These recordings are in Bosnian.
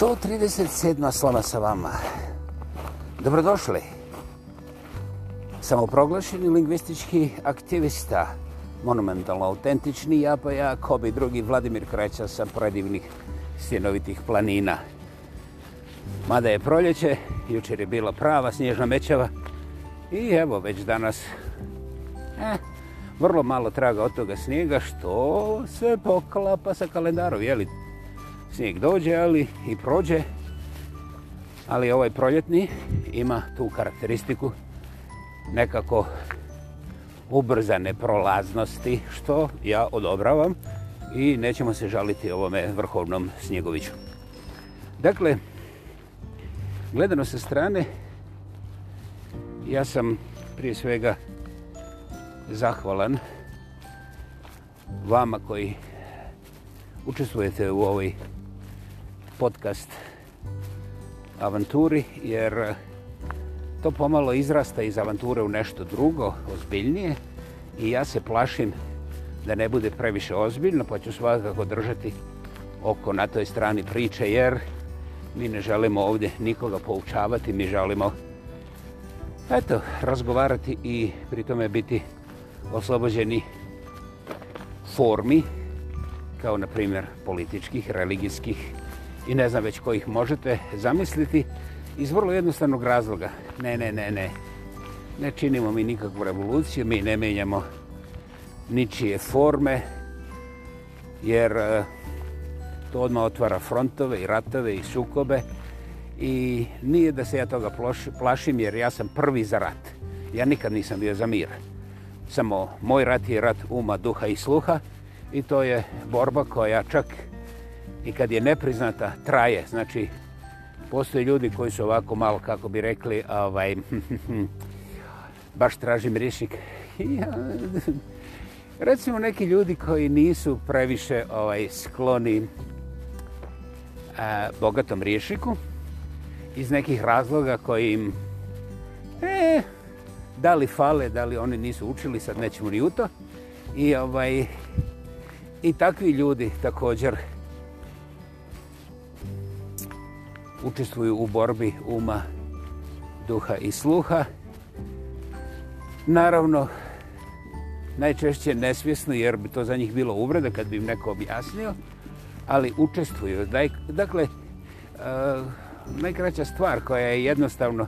137. slava sa vama. Dobrodošli. Samoproglašeni lingvistički aktivista, monumentalno autentični, ja pa ja, Kobe drugi, Vladimir Kreća sa predivnih sjenovitih planina. Mada je proljeće, jučer je bila prava snježna mećava i evo već danas, eh, vrlo malo traga od toga snijega što se poklapa sa kalendarom, jeli snijeg dođe ali i prođe. Ali ovaj proljetni ima tu karakteristiku nekako ubrzane prolaznosti, što ja odobravam i nećemo se žaliti ovome vrhovnom snjegoviću. Dakle, gledano sa strane, ja sam prije svega zahvalan vama koji učestvujete u ovoj podcast avanturi, jer eh, to pomalo izrasta iz avanture u nešto drugo, ozbiljnije. I ja se plašim da ne bude previše ozbiljno, pa ću svakako držati oko na toj strani priče, jer mi ne želimo ovdje nikoga poučavati, mi želimo eto, razgovarati i pri tome biti oslobođeni formi, kao na primjer političkih, religijskih, i ne znam već kojih možete zamisliti iz vrlo jednostavnog razloga. Ne, ne, ne, ne. Ne činimo mi nikakvu revoluciju, mi ne menjamo ničije forme, jer e, to odmah otvara frontove i ratove i sukobe i nije da se ja toga plašim, jer ja sam prvi za rat. Ja nikad nisam bio za mir. Samo moj rat je rat uma, duha i sluha i to je borba koja čak i kad je nepriznata, traje. Znači, postoje ljudi koji su ovako malo, kako bi rekli, ovaj, baš tražim rješnik. Recimo, neki ljudi koji nisu previše ovaj, skloni a, bogatom rješniku, iz nekih razloga koji im, e, da li fale, da li oni nisu učili, sad nećemo ni u to. I, ovaj, I takvi ljudi također učestvuju u borbi uma, duha i sluha. Naravno, najčešće nesvjesno, jer bi to za njih bilo uvreda kad bi im neko objasnio, ali učestvuju. Dakle, e, najkraća stvar koja je jednostavno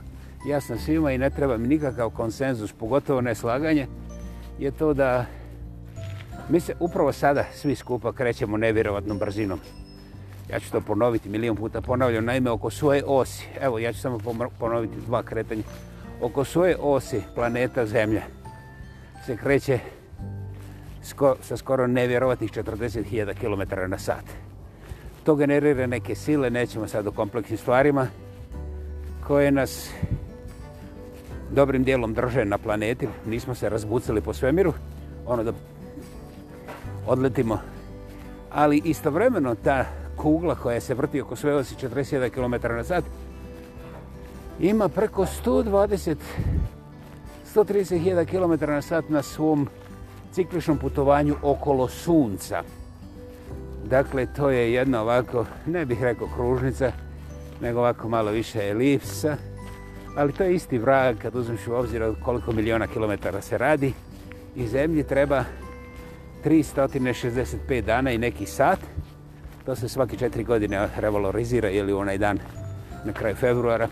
jasna svima i ne treba mi nikakav konsenzus, pogotovo neslaganje, je to da mi se upravo sada svi skupa krećemo nevjerovatnom brzinom. Ja ću to ponoviti milijon puta ponavljam, naime oko svoje osi. Evo, ja ću samo ponoviti dva kretanja. Oko svoje osi planeta Zemlja se kreće sko, sa skoro nevjerovatnih 40.000 km na sat. To generira neke sile, nećemo sad o kompleksnim stvarima, koje nas dobrim dijelom drže na planeti. Nismo se razbucili po svemiru, ono da odletimo. Ali istovremeno ta kugla koja se vrti oko svoje osi 41 km na sat, ima preko 120 130.000 km na sat na svom cikličnom putovanju okolo Sunca. Dakle, to je jedna ovako, ne bih rekao kružnica, nego ovako malo više elipsa, ali to je isti vrag kad uzmiš u obzir koliko miliona kilometara se radi i zemlji treba 365 dana i neki sat, To se svaki četiri godine revalorizira ili onaj dan na kraju februara.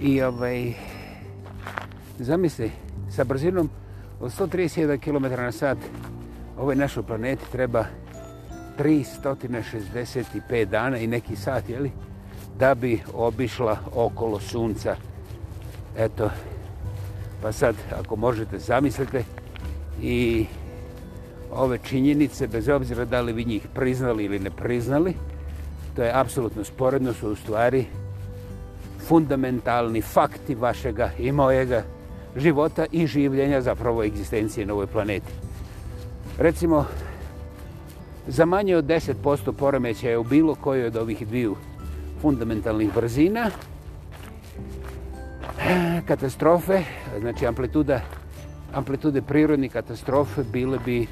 I ovaj, zamisli, sa brzinom od 131 km na sat ovoj našoj planeti treba 365 dana i neki sat, jeli, da bi obišla okolo sunca. Eto, pa sad, ako možete, zamislite i ove činjenice, bez obzira da li vi njih priznali ili ne priznali, to je apsolutno sporedno, su u stvari fundamentalni fakti vašega i mojega života i življenja zapravo egzistencije na ovoj planeti. Recimo, za manje od 10% poremeća je u bilo kojoj od ovih dviju fundamentalnih brzina, katastrofe, znači amplituda, amplitude prirodnih katastrofe bile bi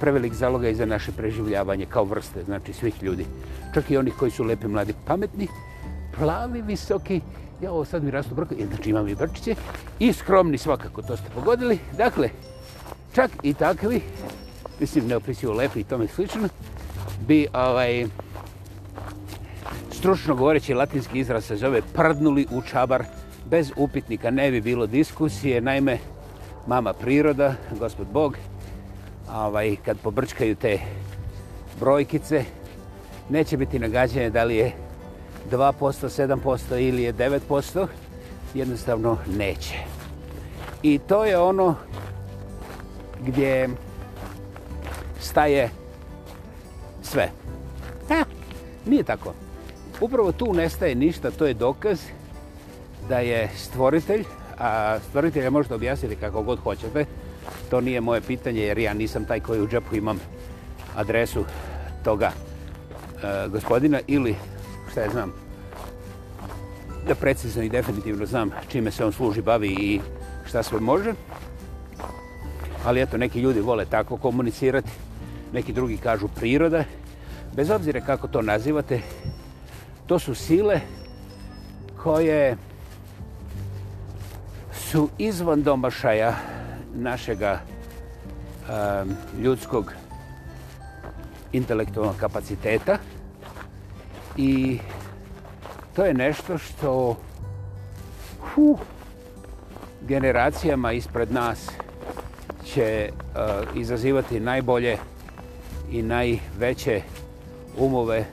prevelik zaloga i za naše preživljavanje kao vrste, znači svih ljudi. Čak i oni koji su lepi, mladi, pametni, plavi, visoki, ja ovo sad mi rastu brko, znači imam i brčiće, i skromni svakako, to ste pogodili. Dakle, čak i takvi, mislim neopisivo lepi i tome slično, bi ovaj, stručno govoreći latinski izraz se zove prdnuli u čabar, bez upitnika, ne bi bilo diskusije, naime, mama priroda, gospod Bog, ovaj, kad pobrčkaju te brojkice, neće biti nagađanje da li je 2%, 7% ili je 9%, jednostavno neće. I to je ono gdje staje sve. Ha, nije tako. Upravo tu nestaje ništa, to je dokaz da je stvoritelj, a stvoritelja možete objasniti kako god hoćete, to nije moje pitanje jer ja nisam taj koji u džepu imam adresu toga e, gospodina ili šta ja znam da precizno i definitivno znam čime se on služi, bavi i šta sve može ali eto neki ljudi vole tako komunicirati neki drugi kažu priroda bez obzira kako to nazivate to su sile koje su izvan domašaja našeg ljudskog intelektualnog kapaciteta i to je nešto što uh, generacijama ispred nas će uh, izazivati najbolje i najveće umove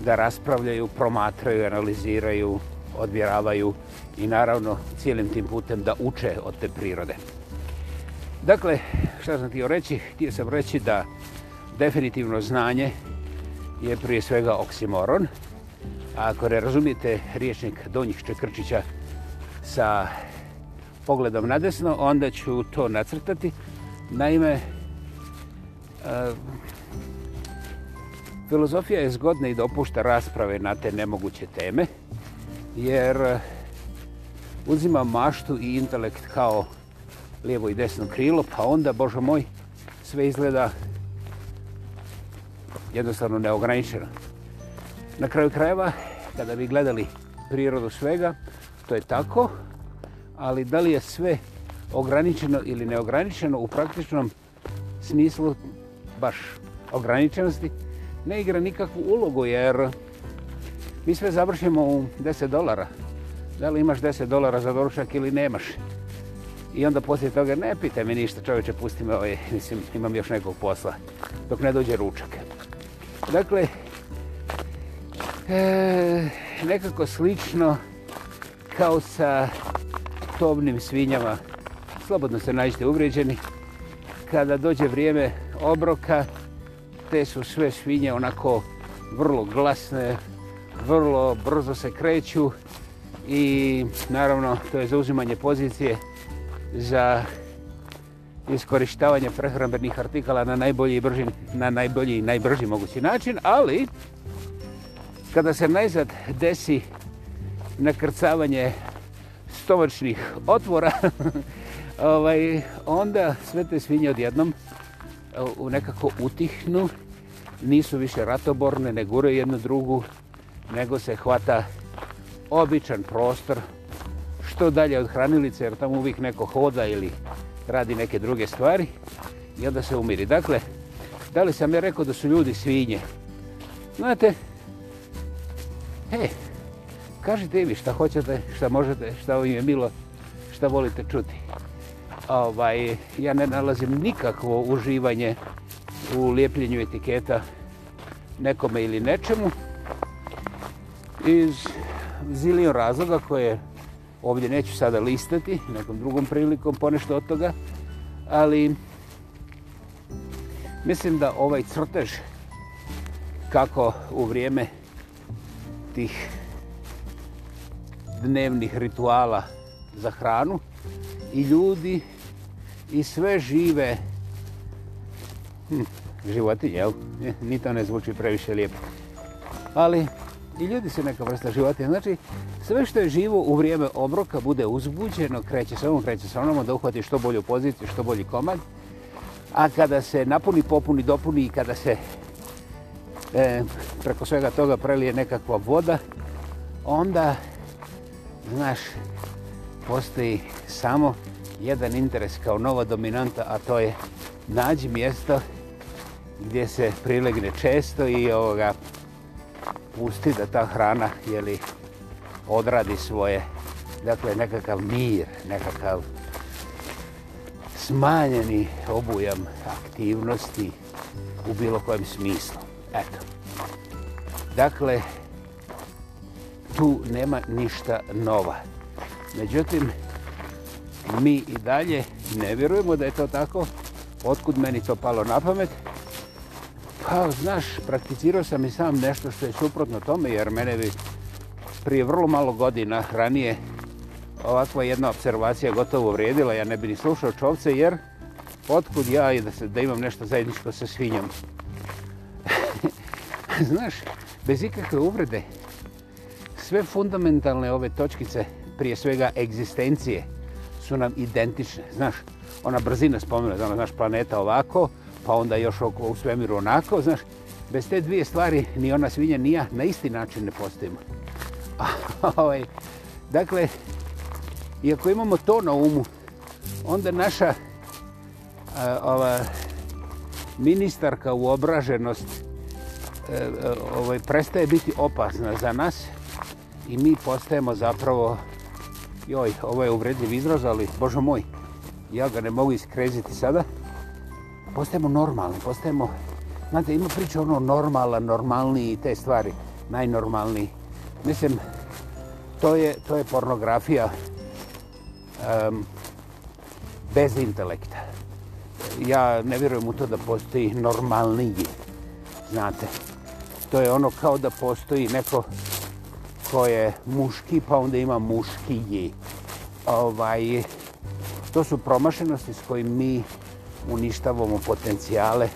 da raspravljaju, promatraju, analiziraju, odvjeravaju i naravno cijelim tim putem da uče od te prirode. Dakle, šta sam ti reći? Htio sam reći da definitivno znanje je prije svega oksimoron. Ako ne razumijete riječnik Donjih Čekrčića sa pogledom nadesno, onda ću to nacrtati. Naime, e, filozofija je zgodna i dopušta rasprave na te nemoguće teme, jer uzima maštu i intelekt kao lijevo i desno krilo, pa onda, Bože moj, sve izgleda jednostavno neograničeno. Na kraju krajeva, kada bi gledali prirodu svega, to je tako, ali da li je sve ograničeno ili neograničeno u praktičnom smislu baš ograničenosti, ne igra nikakvu ulogu, jer mi sve završimo u 10 dolara. Da li imaš 10 dolara za doručak ili nemaš? I onda poslije toga, ne pite me ništa, čovječe, pusti me, ovaj, mislim, imam još nekog posla, dok ne dođe ručak. Dakle, e, nekako slično kao sa tobnim svinjama, slobodno se nađete uvrijeđeni, kada dođe vrijeme obroka, te su sve svinje onako vrlo glasne, vrlo brzo se kreću i naravno to je zauzimanje pozicije, za iskorištavanje prehrambenih artikala na najbolji i brži, na najbolji i najbrži mogući način, ali kada se najzad desi nakrcavanje stomačnih otvora, ovaj, onda sve te svinje odjednom eh, u nekako utihnu, nisu više ratoborne, ne guraju jednu drugu, nego se hvata običan prostor što dalje od hranilice, jer tamo uvijek neko hoda ili radi neke druge stvari i onda se umiri. Dakle, da li sam ja rekao da su ljudi svinje? Znate, he, kažite mi šta hoćete, šta možete, šta ovim je milo, šta volite čuti. Ovaj, ja ne nalazim nikakvo uživanje u lijepljenju etiketa nekome ili nečemu iz zilion razloga koje je ovdje neću sada listati, nekom drugom prilikom ponešto od toga, ali mislim da ovaj crtež kako u vrijeme tih dnevnih rituala za hranu i ljudi i sve žive hm, životinje, jel? E, ni to ne zvuči previše lijepo. Ali i ljudi su neka vrsta životinja. Znači, Sve što je živo u vrijeme obroka bude uzbuđeno, kreće sa ovom, kreće sa onom, da uhvati što bolju poziciju, što bolji komad. A kada se napuni, popuni, dopuni i kada se e, preko svega toga prelije nekakva voda, onda, znaš, postoji samo jedan interes kao nova dominanta, a to je nađi mjesto gdje se prilegne često i ovoga pusti da ta hrana, jeli, odradi svoje. Dakle, nekakav mir, nekakav smanjeni obujam aktivnosti u bilo kojem smislu. Eto. Dakle, tu nema ništa nova. Međutim, mi i dalje ne vjerujemo da je to tako. Otkud meni to palo na pamet? Pa, znaš, prakticirao sam i sam nešto što je suprotno tome, jer mene bi prije vrlo malo godina ranije ovakva jedna observacija gotovo vrijedila, ja ne bi ni slušao čovce, jer otkud ja i da, se, da imam nešto zajedničko sa svinjom. Znaš, bez ikakve uvrede, sve fundamentalne ove točkice, prije svega egzistencije, su nam identične. Znaš, ona brzina spomenula, znaš, znaš, planeta ovako, pa onda još oko, u svemiru onako, znaš, bez te dvije stvari ni ona svinja ni ja na isti način ne postojimo. Ovaj, dakle, iako imamo to na umu, onda naša uh, ova ministarka u obraženost uh, ovaj, prestaje biti opasna za nas i mi postajemo zapravo joj, ovo je uvredljiv izraz, ali božo moj, ja ga ne mogu iskreziti sada. Postajemo normalni, postajemo... Znate, ima priča ono normala, normalni i te stvari, najnormalniji. Mislim, to je, to je pornografija um, bez intelekta. Ja ne vjerujem u to da postoji normalniji, znate. To je ono kao da postoji neko ko je muški, pa onda ima muškiji. Ovaj, to su promašenosti s kojim mi uništavamo potencijale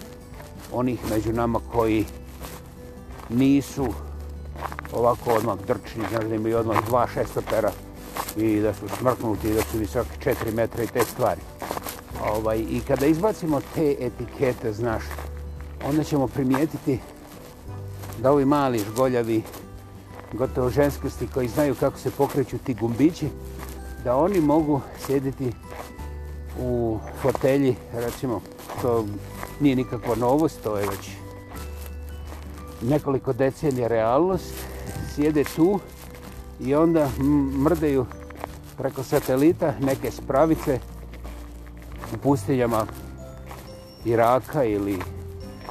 onih među nama koji nisu ovako odmah drčni, znači da imaju odmah dva šestopera i da su smrknuti i da su visoki četiri metra i te stvari. Ovaj, I kada izbacimo te etikete, znaš, onda ćemo primijetiti da ovi mali žgoljavi, gotovo ženskosti koji znaju kako se pokreću ti gumbići, da oni mogu sjediti u fotelji, recimo, to nije nikakva novost, to je već nekoliko decenija realnost, sjede tu i onda mrdeju preko satelita neke spravice u pustinjama Iraka ili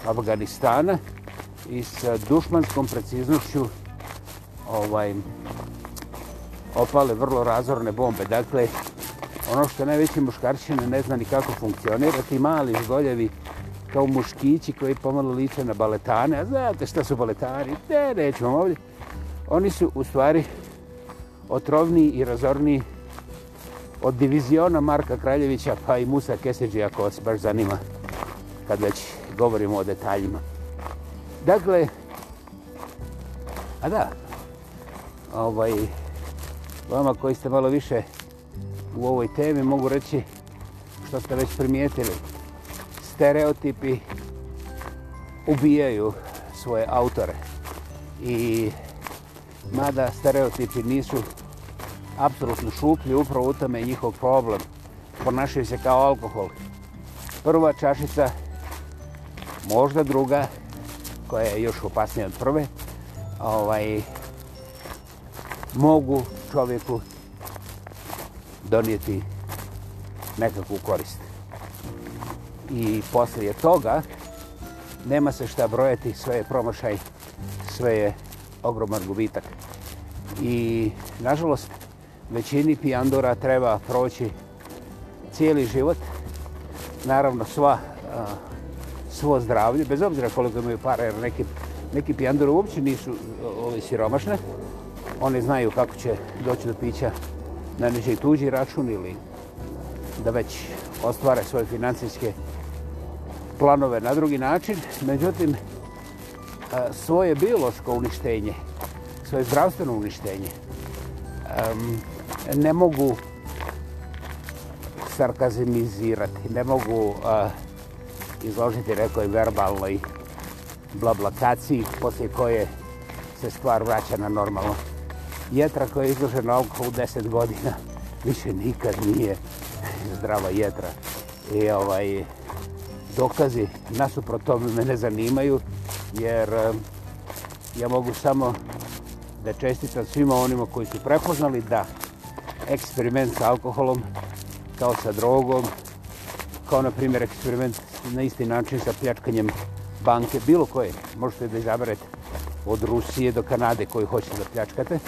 Afganistana i sa dušmanskom preciznošću ovaj, opale vrlo razorne bombe. Dakle, ono što najveći muškarčine ne zna ni kako funkcionira, ti mali zgoljevi kao muškići koji pomalo liče na baletane, a znate šta su baletari, ne, nećemo ovdje oni su u stvari otrovni i razorni od diviziona Marka Kraljevića pa i Musa Keseđi ako vas baš zanima kad već govorimo o detaljima. Dakle, a da, ovaj, vama koji ste malo više u ovoj temi mogu reći što ste već primijetili. Stereotipi ubijaju svoje autore i mada stereotipi nisu apsolutno šuplji, upravo u tome je njihov problem. Ponašaju se kao alkohol. Prva čašica, možda druga, koja je još opasnija od prve, ovaj, mogu čovjeku donijeti nekakvu korist. I poslije toga nema se šta brojati sve je promašaj, sve je ogroman gubitak. I, nažalost, većini pijandora treba proći cijeli život. Naravno, sva, a, svo zdravlje, bez obzira koliko imaju para, jer neki, neki pijandori uopće nisu ove siromašne. Oni znaju kako će doći do pića na neđe i tuđi račun ili da već ostvare svoje financijske planove na drugi način. Međutim, E, svoje biološko uništenje, svoje zdravstveno uništenje, um, ne mogu sarkazimizirati, ne mogu uh, izložiti nekoj verbalnoj blablakaciji poslije koje se stvar vraća na normalno. Jetra koja je izložena okolo 10 godina više nikad nije zdrava jetra. I ovaj, dokazi nasuprot tome me ne zanimaju, jer eh, ja mogu samo da čestitam svima onima koji su prepoznali da eksperiment sa alkoholom kao sa drogom, kao na primjer eksperiment na isti način sa pljačkanjem banke, bilo koje, možete da izaberete od Rusije do Kanade koji hoćete da pljačkate.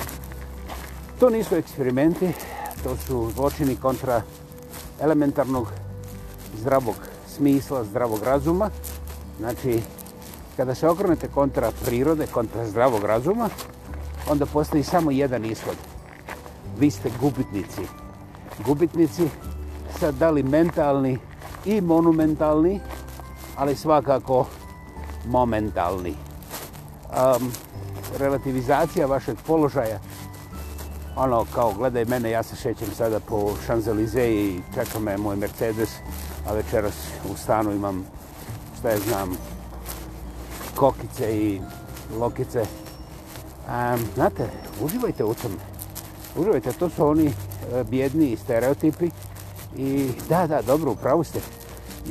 To nisu eksperimenti, to su zločini kontra elementarnog zdravog smisla, zdravog razuma. Znači, kada se okrenete kontra prirode, kontra zdravog razuma, onda postoji samo jedan ishod. Vi ste gubitnici. Gubitnici sad da li mentalni i monumentalni, ali svakako momentalni. Um, relativizacija vašeg položaja, ono kao gledaj mene, ja se šećem sada po Champs-Élysées i čeka me moj Mercedes, a večeras u stanu imam, šta je znam, kokice i lokice. Um, znate, uživajte u tome. Uživajte, to su oni e, bjedni stereotipi. I da, da, dobro, upravo ste.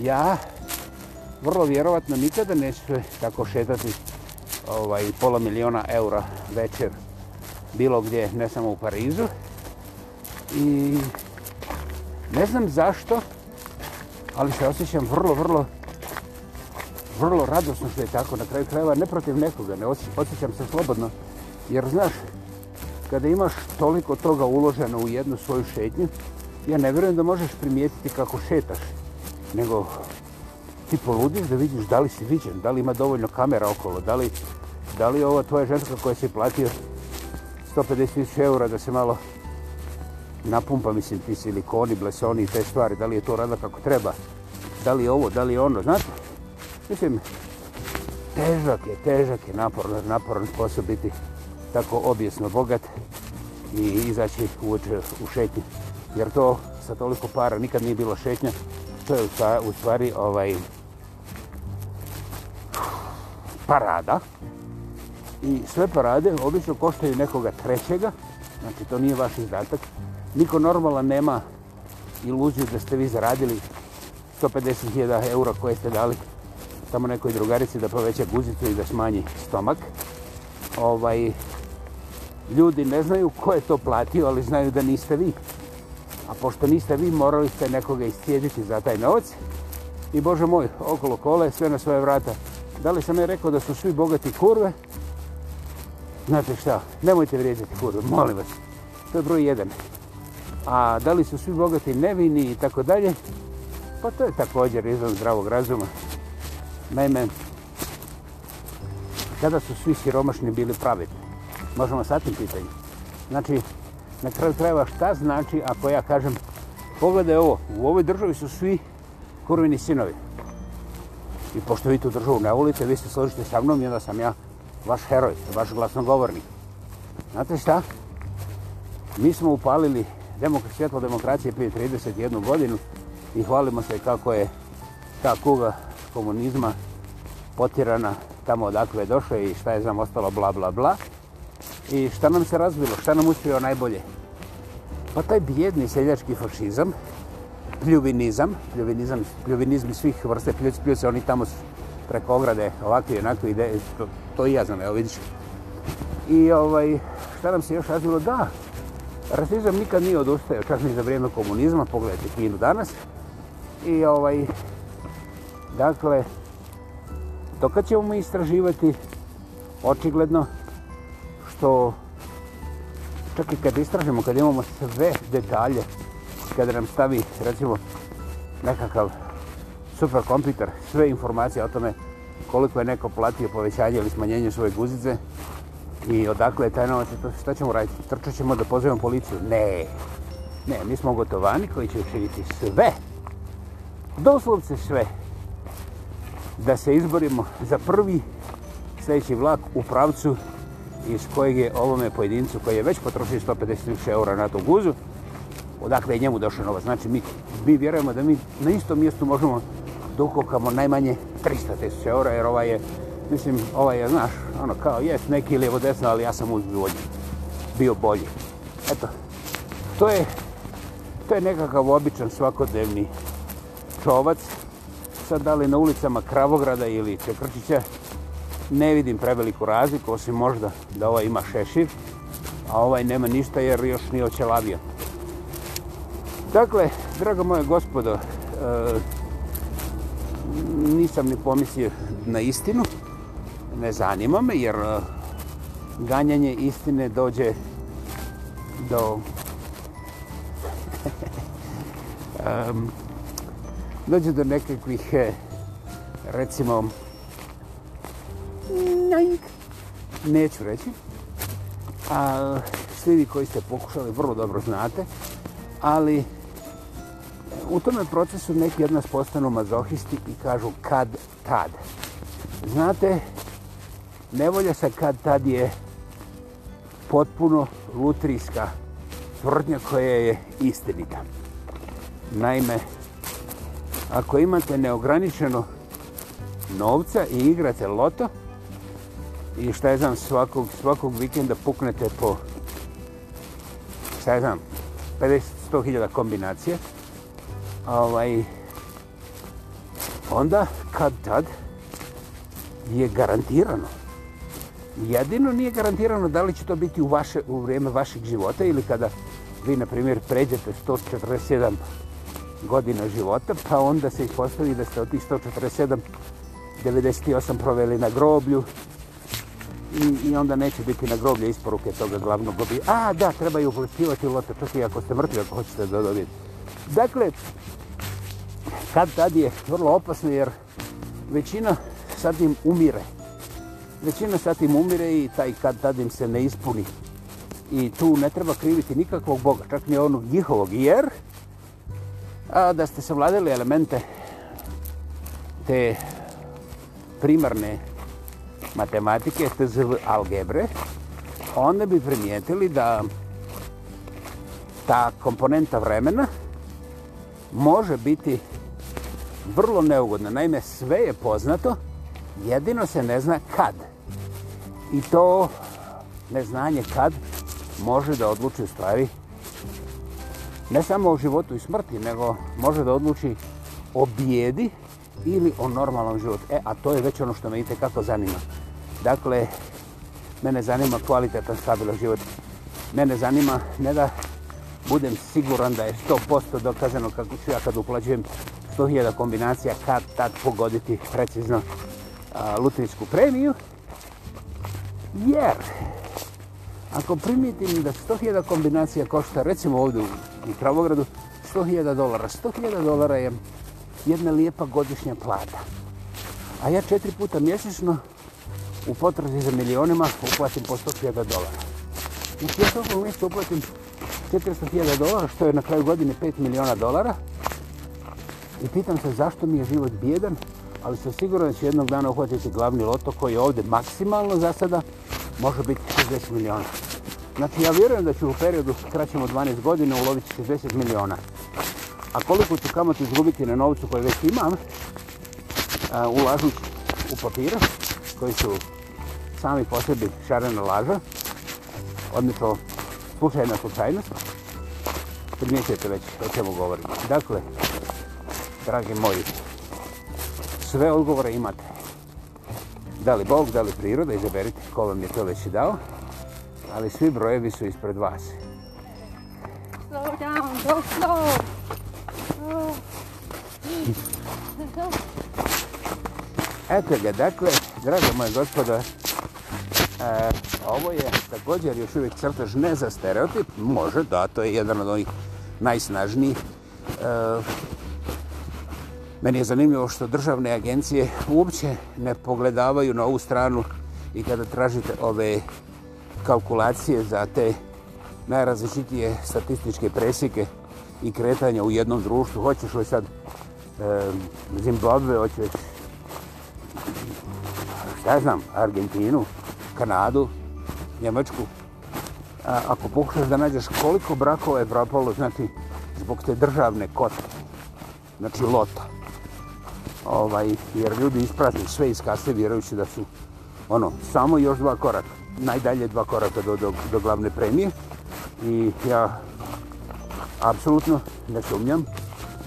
Ja vrlo vjerovatno nikada neću tako šetati ovaj, pola miliona eura večer bilo gdje, ne samo u Parizu. I ne znam zašto, ali se osjećam vrlo, vrlo vrlo radosno što je tako na kraju krajeva, ne protiv nekoga, ne osje, osjećam se slobodno. Jer znaš, kada imaš toliko toga uloženo u jednu svoju šetnju, ja ne vjerujem da možeš primijetiti kako šetaš, nego ti poludiš da vidiš da li si viđen, da li ima dovoljno kamera okolo, da li, da li ova tvoja ženska koja si platio 150.000 eura da se malo napumpa, mislim, ti silikoni, blesoni i te stvari, da li je to rada kako treba, da li je ovo, da li je ono, znate? Mislim, težak je, težak je napor, naporan posao biti tako objesno bogat i izaći uoče u šetnje. Jer to sa toliko para nikad nije bilo šetnja. To je u stvari ovaj, parada. I sve parade obično koštaju nekoga trećega. Znači, to nije vaš izdatak. Niko normalan nema iluziju da ste vi zaradili 150.000 eura koje ste dali tamo nekoj drugarici da poveća guzicu i da smanji stomak. Ovaj, ljudi ne znaju ko je to platio, ali znaju da niste vi. A pošto niste vi, morali ste nekoga iscijediti za taj novac. I bože moj, okolo kole, sve na svoje vrata. Da li sam ne rekao da su svi bogati kurve? Znate šta, nemojte vrijeđati kurve, molim vas. To je broj jedan. A da li su svi bogati nevini i tako dalje? Pa to je također izvan zdravog razuma. Naime, kada su svi siromašni bili pravedni? Možemo sa tim pitanjem. Znači, na kraju krajeva šta znači ako ja kažem pogledaj ovo, u ovoj državi su svi kurvini sinovi. I pošto vi tu državu ne volite, vi se složite sa mnom i onda sam ja vaš heroj, vaš glasnogovornik. Znate šta? Mi smo upalili demokra svjetlo demokracije prije 31 godinu i hvalimo se kako je ta kuga komunizma potirana tamo odakle je došao i šta je znam ostalo bla bla bla. I šta nam se razvilo, šta nam uspio najbolje? Pa taj bijedni seljački fašizam, pljuvinizam, pljuvinizam, pljuvinizmi svih vrste pljuc, pljuce, oni tamo su preko ograde, ovakvi i onakvi ide, to, to i ja znam, evo vidiš. I ovaj, šta nam se još razvilo? Da, rasizam nikad nije odustao, čak ni za vrijeme komunizma, pogledajte Kinu danas. I ovaj, Dakle, to kad ćemo mi istraživati, očigledno, što čak i kad istražimo, kad imamo sve detalje, kada nam stavi, recimo, nekakav superkompjuter, sve informacije o tome koliko je neko platio povećanje ili smanjenje svoje guzice i odakle je taj novac, to šta ćemo raditi? Trčat ćemo da pozivamo policiju? Ne, ne, mi smo gotovani koji će učiniti sve, doslovce sve, da se izborimo za prvi sljedeći vlak u pravcu iz kojeg je ovome pojedincu koji je već potrošio 150.000 eura na to guzu, odakle je njemu došao novac. Znači, mi, mi vjerujemo da mi na istom mjestu možemo da ukokamo najmanje 300.000 eura, jer ovaj je, mislim, ovaj je, znaš, ono kao, jes, neki lijevo desno, ali ja sam uzbolji, bio bolji. Eto, to je, to je nekakav običan svakodnevni čovac, sad da li na ulicama Kravograda ili Čekrčića ne vidim preveliku razliku, osim možda da ovaj ima šešir, a ovaj nema ništa jer još nije očelavio. Dakle, drago moje gospodo, e, nisam ni pomislio na istinu, ne zanima me jer e, ganjanje istine dođe do... um, dođu do nekakvih, e, recimo, neću reći, a svi vi koji ste pokušali vrlo dobro znate, ali u tome procesu neki od nas postanu mazohisti i kažu kad tad. Znate, nevolja sa kad tad je potpuno lutrijska tvrdnja koja je istinita. Naime, ako imate neograničeno novca i igrate loto i šta je znam, svakog, svakog vikenda puknete po šta je znam, 50-100 kombinacije, ovaj, onda kad tad je garantirano. Jedino nije garantirano da li će to biti u, vaše, u vrijeme vašeg života ili kada vi, na primjer, pređete 147 godina života, pa onda se ih postavi da ste od tih 147, 98 proveli na groblju i, i onda neće biti na groblje isporuke toga glavnog groblja. A, da, trebaju uplativati lote, čak i ako ste mrtvi, ako hoćete da dobijete. Dakle, kad tad je vrlo opasno, jer većina sad im umire. Većina sad im umire i taj kad tad im se ne ispuni. I tu ne treba kriviti nikakvog Boga, čak ni onog njihovog, jer da ste savladali elemente te primarne matematike, te zv algebre, onda bi primijetili da ta komponenta vremena može biti vrlo neugodna. Naime, sve je poznato, jedino se ne zna kad. I to neznanje kad može da odluči u stvari vremena ne samo o životu i smrti, nego može da odluči o bijedi ili o normalnom životu. E, a to je već ono što me ide kako zanima. Dakle, mene zanima kvalitetan stabilan život. Mene zanima ne da budem siguran da je 100% dokazano kako ću ja kad uplađujem 100.000 kombinacija kad tad pogoditi precizno a, lutrijsku premiju, jer Ako primitim da 100.000 kombinacija košta, recimo ovdje u Kravogradu, 100.000 dolara. 100.000 dolara je jedna lijepa godišnja plata. A ja četiri puta mjesečno u potrazi za milionima uplatim po 100.000 dolara. Znači, u svijetom mjestu uplatim 400.000 dolara, što je na kraju godine 5 miliona dolara. I pitam se zašto mi je život bjedan, ali sam siguran da ću jednog dana uhvatiti glavni loto koji je ovdje maksimalno za sada može biti 60 miliona. Znači, ja vjerujem da ću u periodu kraćemo 12 godina uloviti 60 miliona. A koliko ću kamat izgubiti na novcu koju već imam, ulažući u papira, koji su sami po sebi šarena laža, odnosno slučajna slučajnost, primjećujete već o čemu govorim. Dakle, dragi moji, sve odgovore imate da li Bog, da li priroda, izaberite ko vam je to već dao, ali svi brojevi su ispred vas. Slow down, go slow! Oh. Eto ga, dakle, draga moja gospoda, e, ovo je također još uvijek crtaž ne za stereotip, može, da, to je jedan od onih najsnažnijih e, Meni je zanimljivo što državne agencije uopće ne pogledavaju na ovu stranu i kada tražite ove kalkulacije za te najrazličitije statističke presike i kretanja u jednom društvu. Hoćeš li sad e, Zimbabwe, hoćeš šta znam, Argentinu, Kanadu, Njemačku. A, ako pokušaš da nađeš koliko brakova je propalo, znači, zbog te državne kote, znači lota, ovaj, jer ljudi isprazne sve iz kase vjerujući da su ono, samo još dva koraka, najdalje dva koraka do, do, do glavne premije i ja apsolutno ne sumnjam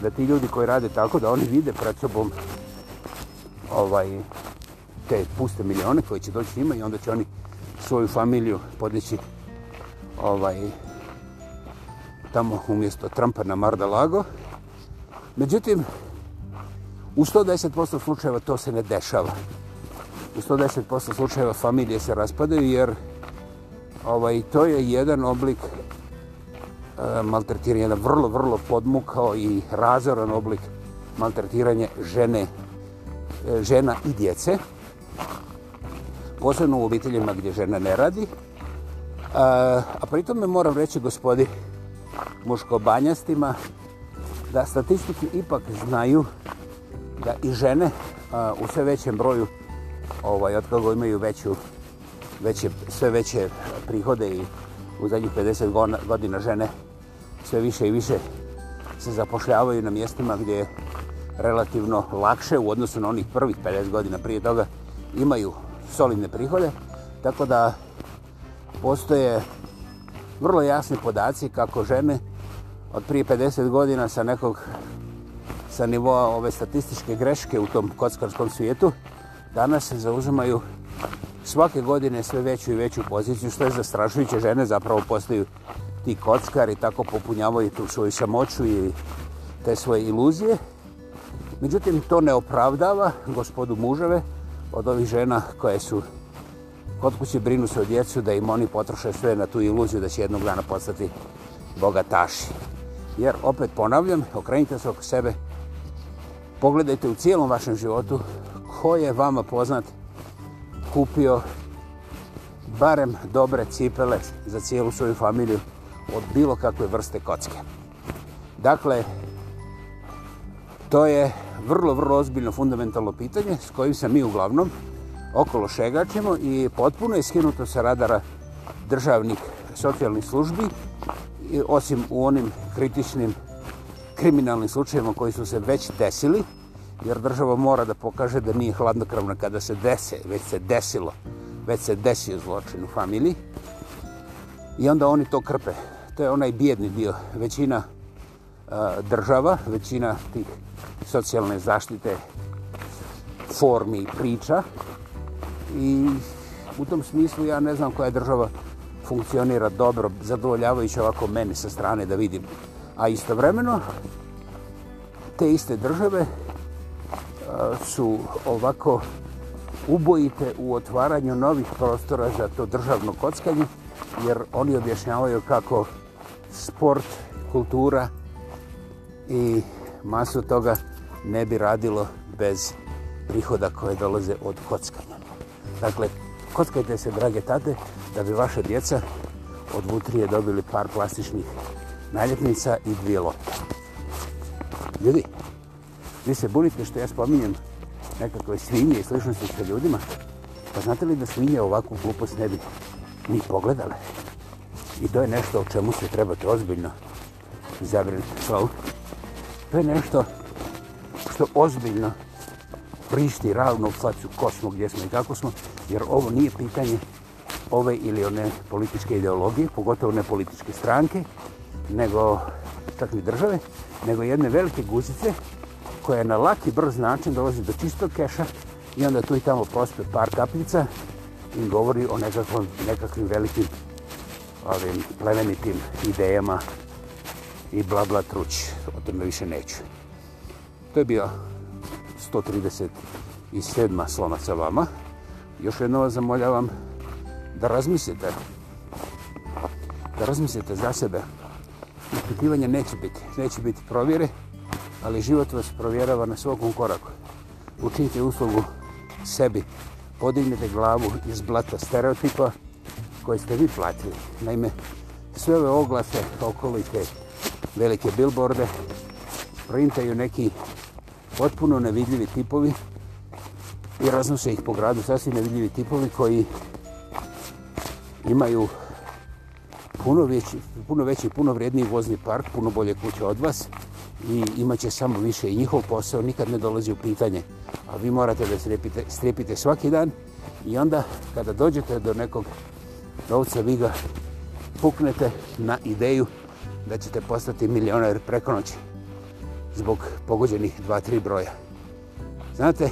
da ti ljudi koji rade tako da oni vide pred sobom ovaj, te puste milijone koji će doći njima i onda će oni svoju familiju podići ovaj, tamo umjesto Trumpa na Marda Lago. Međutim, U 110% slučajeva to se ne dešava. U 110% slučajeva familije se raspadaju jer ovaj to je jedan oblik e, maltretiranja, jedan vrlo, vrlo podmukao i razoran oblik maltretiranja žene, e, žena i djece. Posebno u obiteljima gdje žena ne radi. E, a pritom me moram reći gospodi muško banjastima da statistike ipak znaju da i žene u sve većem broju, ovaj, otkako imaju veću, veće, sve veće prihode i u zadnjih 50 godina žene sve više i više se zapošljavaju na mjestima gdje je relativno lakše u odnosu na onih prvih 50 godina prije toga imaju solidne prihode. Tako da postoje vrlo jasni podaci kako žene od prije 50 godina sa nekog sa nivoa ove statističke greške u tom kockarskom svijetu, danas se zauzimaju svake godine sve veću i veću poziciju, što je zastrašujuće, žene zapravo postaju ti kockari, tako popunjavaju tu svoju samoću i te svoje iluzije. Međutim, to ne opravdava gospodu muževe od ovih žena koje su kod kuće brinu se o djecu da im oni potroše sve na tu iluziju da će jednog dana postati bogataši. Jer, opet ponavljam, okrenite se oko sebe, pogledajte u cijelom vašem životu ko je vama poznat kupio barem dobre cipele za cijelu svoju familiju od bilo kakve vrste kocke. Dakle, to je vrlo, vrlo ozbiljno fundamentalno pitanje s kojim se mi uglavnom okolo šegačimo i potpuno je skinuto sa radara državnih socijalnih službi osim u onim kritičnim kriminalnim slučajima koji su se već desili, jer država mora da pokaže da nije hladnokravna kada se dese, već se desilo, već se desio zločin u familiji. I onda oni to krpe. To je onaj bijedni dio. Većina a, e, država, većina tih socijalne zaštite formi i priča. I u tom smislu ja ne znam koja država funkcionira dobro, zadovoljavajući ovako meni sa strane da vidim A istovremeno, te iste države su ovako ubojite u otvaranju novih prostora za to državno kockanje, jer oni objašnjavaju kako sport, kultura i masu toga ne bi radilo bez prihoda koje dolaze od kockanja. Dakle, kockajte se, drage tate, da bi vaše djeca od vutrije dobili par plastičnih naljepnica i dvije lopte. Ljudi, vi se bunite što ja spominjem nekakve svinje i slično se sa ljudima. Pa znate li da svinje ovakvu glupost ne bi ni pogledale? I to je nešto o čemu se trebate ozbiljno zabrinuti. Slavu. To je nešto što ozbiljno prišti ravno u facu kosmo gdje smo i kako smo, jer ovo nije pitanje ove ili one političke ideologije, pogotovo ne političke stranke, nego čak ni države, nego jedne velike guzice koja na laki brz način dolazi do čistog keša i onda tu i tamo prospe par kapljica i govori o nekakvom, nekakvim velikim ovim plemenitim idejama i bla bla truć. O tome više neću. To je bio 137. slona sa vama. Još jedno vas zamoljavam da razmislite da razmislite za sebe ispitivanja neće biti, neće biti provjere, ali život vas provjerava na svakom koraku. Učinite uslugu sebi, podignite glavu iz blata stereotipa koje ste vi platili. Naime, sve ove oglase okolite velike billboarde printaju neki potpuno nevidljivi tipovi i raznose ih po gradu sasvim nevidljivi tipovi koji imaju puno veći, puno veći, puno vredniji vozni park, puno bolje kuće od vas i imaće samo više i njihov posao nikad ne dolazi u pitanje. A vi morate da strepite, strepite svaki dan i onda kada dođete do nekog novca, vi ga puknete na ideju da ćete postati milioner preko noći zbog pogođenih dva, tri broja. Znate,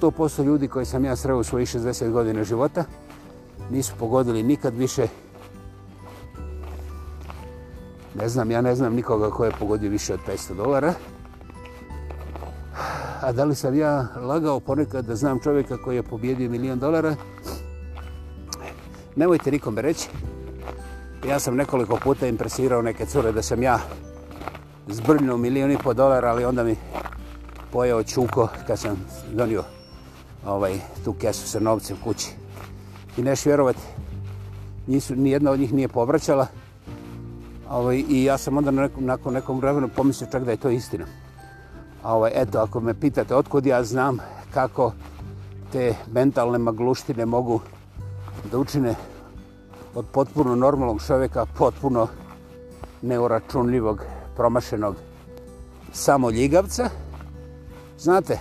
100% ljudi koji sam ja sreo u svojih 60 godina života nisu pogodili nikad više Ne znam, ja ne znam nikoga ko je pogodio više od 500 dolara. A da li sam ja lagao ponekad da znam čovjeka koji je pobjedio milijon dolara? Nemojte nikome reći. Ja sam nekoliko puta impresirao neke cure da sam ja zbrljno milijon i pol dolara, ali onda mi pojao čuko kad sam donio ovaj, tu kesu sa novcem kući. I neš vjerovati, nisu, nijedna od njih nije povraćala. Ovaj, I ja sam onda nekom, nakon nekom vremenu pomislio čak da je to istina. A ovaj, eto, ako me pitate otkud ja znam kako te mentalne magluštine mogu da učine od potpuno normalnog čovjeka, potpuno neuračunljivog, promašenog samoljigavca, znate,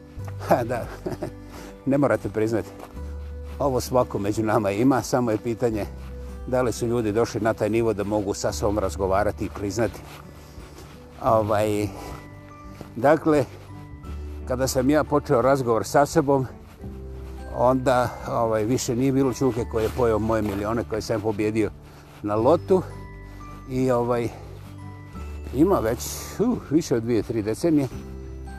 ha, da, ne morate priznati, ovo svako među nama ima, samo je pitanje da li su ljudi došli na taj nivo da mogu sa sobom razgovarati i priznati. Ovaj, dakle, kada sam ja počeo razgovor sa sebom, onda ovaj, više nije bilo čuke koje je pojao moje milione koje sam pobjedio na lotu i ovaj ima već uh, više od dvije, tri decenije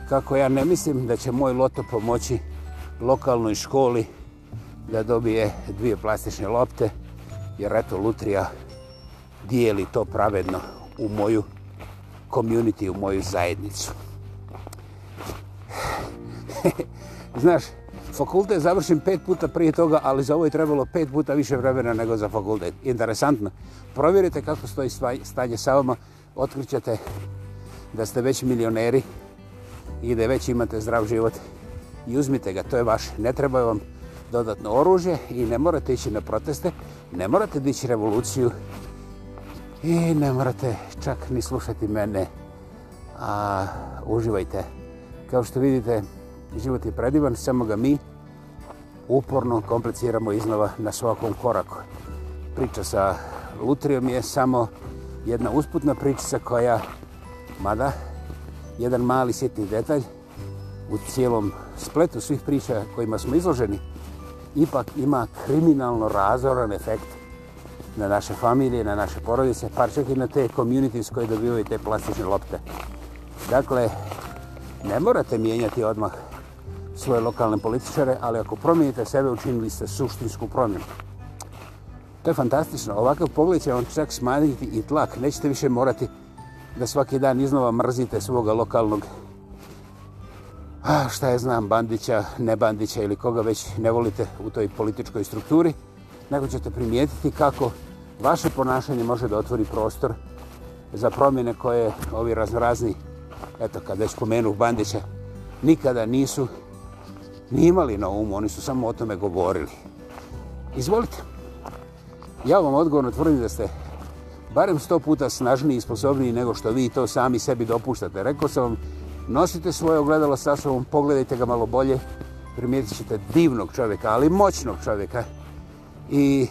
kako ja ne mislim da će moj loto pomoći lokalnoj školi da dobije dvije plastične lopte jer eto Lutrija dijeli to pravedno u moju community, u moju zajednicu. Znaš, fakultet završim pet puta prije toga, ali za ovo je trebalo pet puta više vremena nego za fakultet. Interesantno. Provjerite kako stoji stanje sa vama, otkrićete da ste već milioneri i da već imate zdrav život i uzmite ga, to je vaš. Ne treba vam dodatno oružje i ne morate ići na proteste, ne morate dići revoluciju i ne morate čak ni slušati mene. A uživajte. Kao što vidite, život je predivan, samo ga mi uporno kompliciramo iznova na svakom koraku. Priča sa Lutrijom je samo jedna usputna pričica koja, mada, jedan mali sitni detalj u cijelom spletu svih priča kojima smo izloženi, ipak ima kriminalno razoran efekt na naše familije, na naše porodice, pa čak i na te communities koje dobivaju te plastične lopte. Dakle, ne morate mijenjati odmah svoje lokalne političare, ali ako promijenite sebe, učinili ste suštinsku promjenu. To je fantastično. Ovakav pogled će vam čak smanjiti i tlak. Nećete više morati da svaki dan iznova mrzite svoga lokalnog a šta je znam, bandića, ne bandića ili koga već ne volite u toj političkoj strukturi, nego ćete primijetiti kako vaše ponašanje može da otvori prostor za promjene koje ovi raznorazni, eto kad već pomenu bandića, nikada nisu ni imali na umu, oni su samo o tome govorili. Izvolite. Ja vam odgovorno tvrdim da ste barem sto puta snažniji i sposobniji nego što vi to sami sebi dopuštate. Rekao sam vam, nosite svoje ogledalo sa sobom, pogledajte ga malo bolje, primijetit ćete divnog čovjeka, ali moćnog čovjeka. I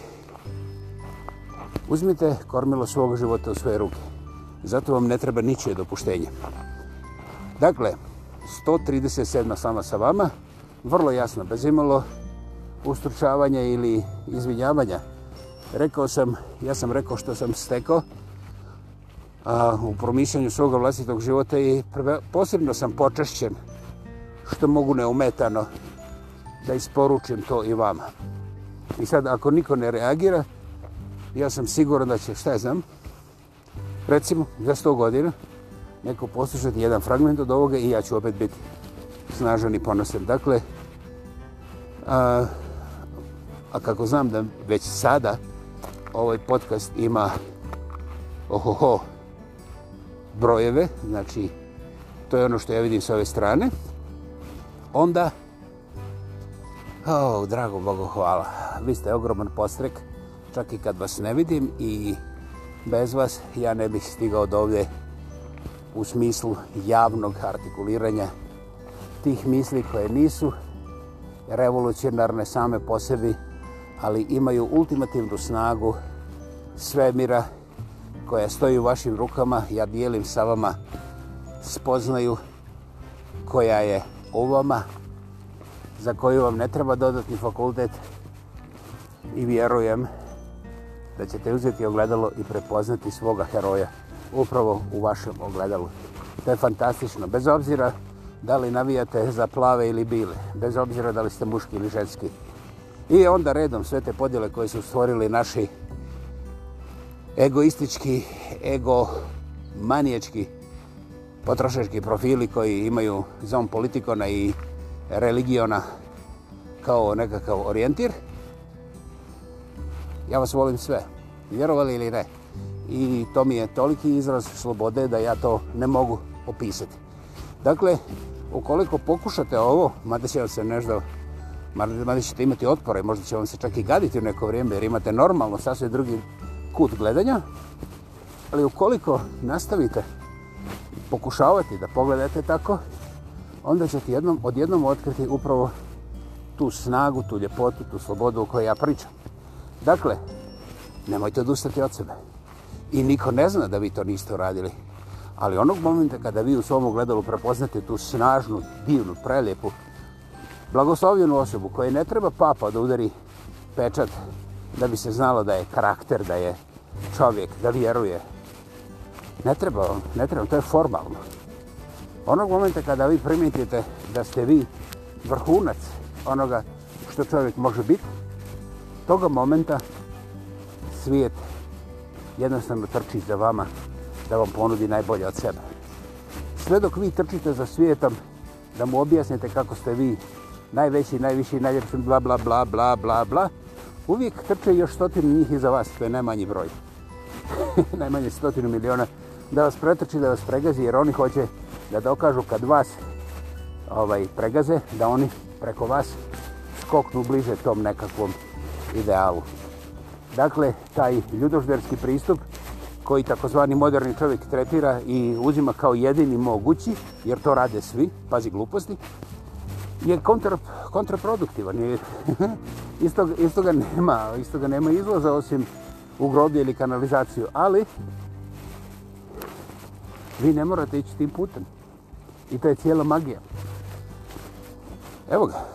uzmite kormilo svog života u svoje ruke. Zato vam ne treba ničije dopuštenje. Dakle, 137. sama sa vama, vrlo jasno, bez imalo ustručavanja ili izvinjavanja. Rekao sam, ja sam rekao što sam stekao, a, u promisljanju svog vlastitog života i prve, posebno sam počešćen što mogu neumetano da isporučim to i vama. I sad, ako niko ne reagira, ja sam siguran da će, šta je znam, recimo, za 100 godina, neko poslušati jedan fragment od ovoga i ja ću opet biti snažan i ponosan. Dakle, a, a kako znam da već sada ovaj podcast ima ohoho, oh, brojeve, znači to je ono što ja vidim s ove strane, onda, oh, drago Bogu, hvala, vi ste ogroman postrek, čak i kad vas ne vidim i bez vas ja ne bih stigao do ovdje u smislu javnog artikuliranja tih misli koje nisu revolucionarne same po sebi, ali imaju ultimativnu snagu svemira mira koja stoji u vašim rukama, ja dijelim sa vama spoznaju koja je u vama, za koju vam ne treba dodatni fakultet i vjerujem da ćete uzeti ogledalo i prepoznati svoga heroja upravo u vašem ogledalu. To je fantastično, bez obzira da li navijate za plave ili bile, bez obzira da li ste muški ili ženski. I onda redom sve te podjele koje su stvorili naši egoistički, ego manijački, potrošački profili koji imaju zon politikona i religiona kao nekakav orijentir. Ja vas volim sve, vjerovali ili ne. I to mi je toliki izraz slobode da ja to ne mogu opisati. Dakle, ukoliko pokušate ovo, mada će vam se nešto, mada ćete imati otpore, možda će vam se čak i gaditi u neko vrijeme, jer imate normalno sasvim drugi kut gledanja, ali ukoliko nastavite pokušavati da pogledate tako, onda ćete jednom, odjednom otkriti upravo tu snagu, tu ljepotu, tu slobodu o kojoj ja pričam. Dakle, nemojte odustati od sebe. I niko ne zna da vi to niste uradili. Ali onog momenta kada vi u svom ogledalu prepoznate tu snažnu, divnu, prelijepu, blagoslovljenu osobu koje ne treba papa da udari pečat da bi se znalo da je karakter, da je čovjek da vjeruje. Ne treba vam, ne treba, to je formalno. Onog momenta kada vi primitite da ste vi vrhunac onoga što čovjek može biti, toga momenta svijet jednostavno trči za vama da vam ponudi najbolje od sebe. Sve dok vi trčite za svijetom, da mu objasnite kako ste vi najveći, najviši, najljepši, bla, bla, bla, bla, bla, bla, uvijek trče još stotinu njih iza vas, to je najmanji broj. najmanje stotinu miliona, da vas pretrči, da vas pregazi, jer oni hoće da dokažu kad vas ovaj pregaze, da oni preko vas skoknu bliže tom nekakvom idealu. Dakle, taj ljudožderski pristup koji takozvani moderni čovjek tretira i uzima kao jedini mogući, jer to rade svi, pazi gluposti, je kontra, kontraproduktivan. Istoga, istoga, nema, istoga nema izlaza osim u groblje ili kanalizaciju, ali vi ne morate ići tim putem. I to je cijela magija. Evo ga.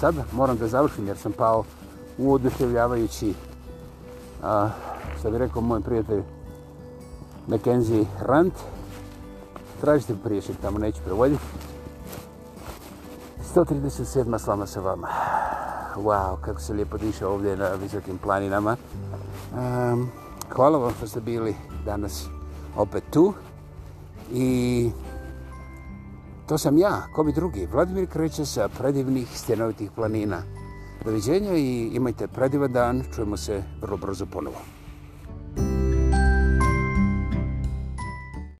Sad moram da završim jer sam pao u oduševljavajući a, što bi rekao moj prijatelj Mackenzie Rant. Tražite priješnje tamo, neću prevoditi. 137. slama se vama. Wow, kako se lijepo diše ovdje na visokim planinama. Um, hvala vam što ste bili danas opet tu. I to sam ja, ko bi drugi, Vladimir Kreća sa predivnih stjenovitih planina. Doviđenja i imajte predivan dan, čujemo se vrlo brzo ponovo.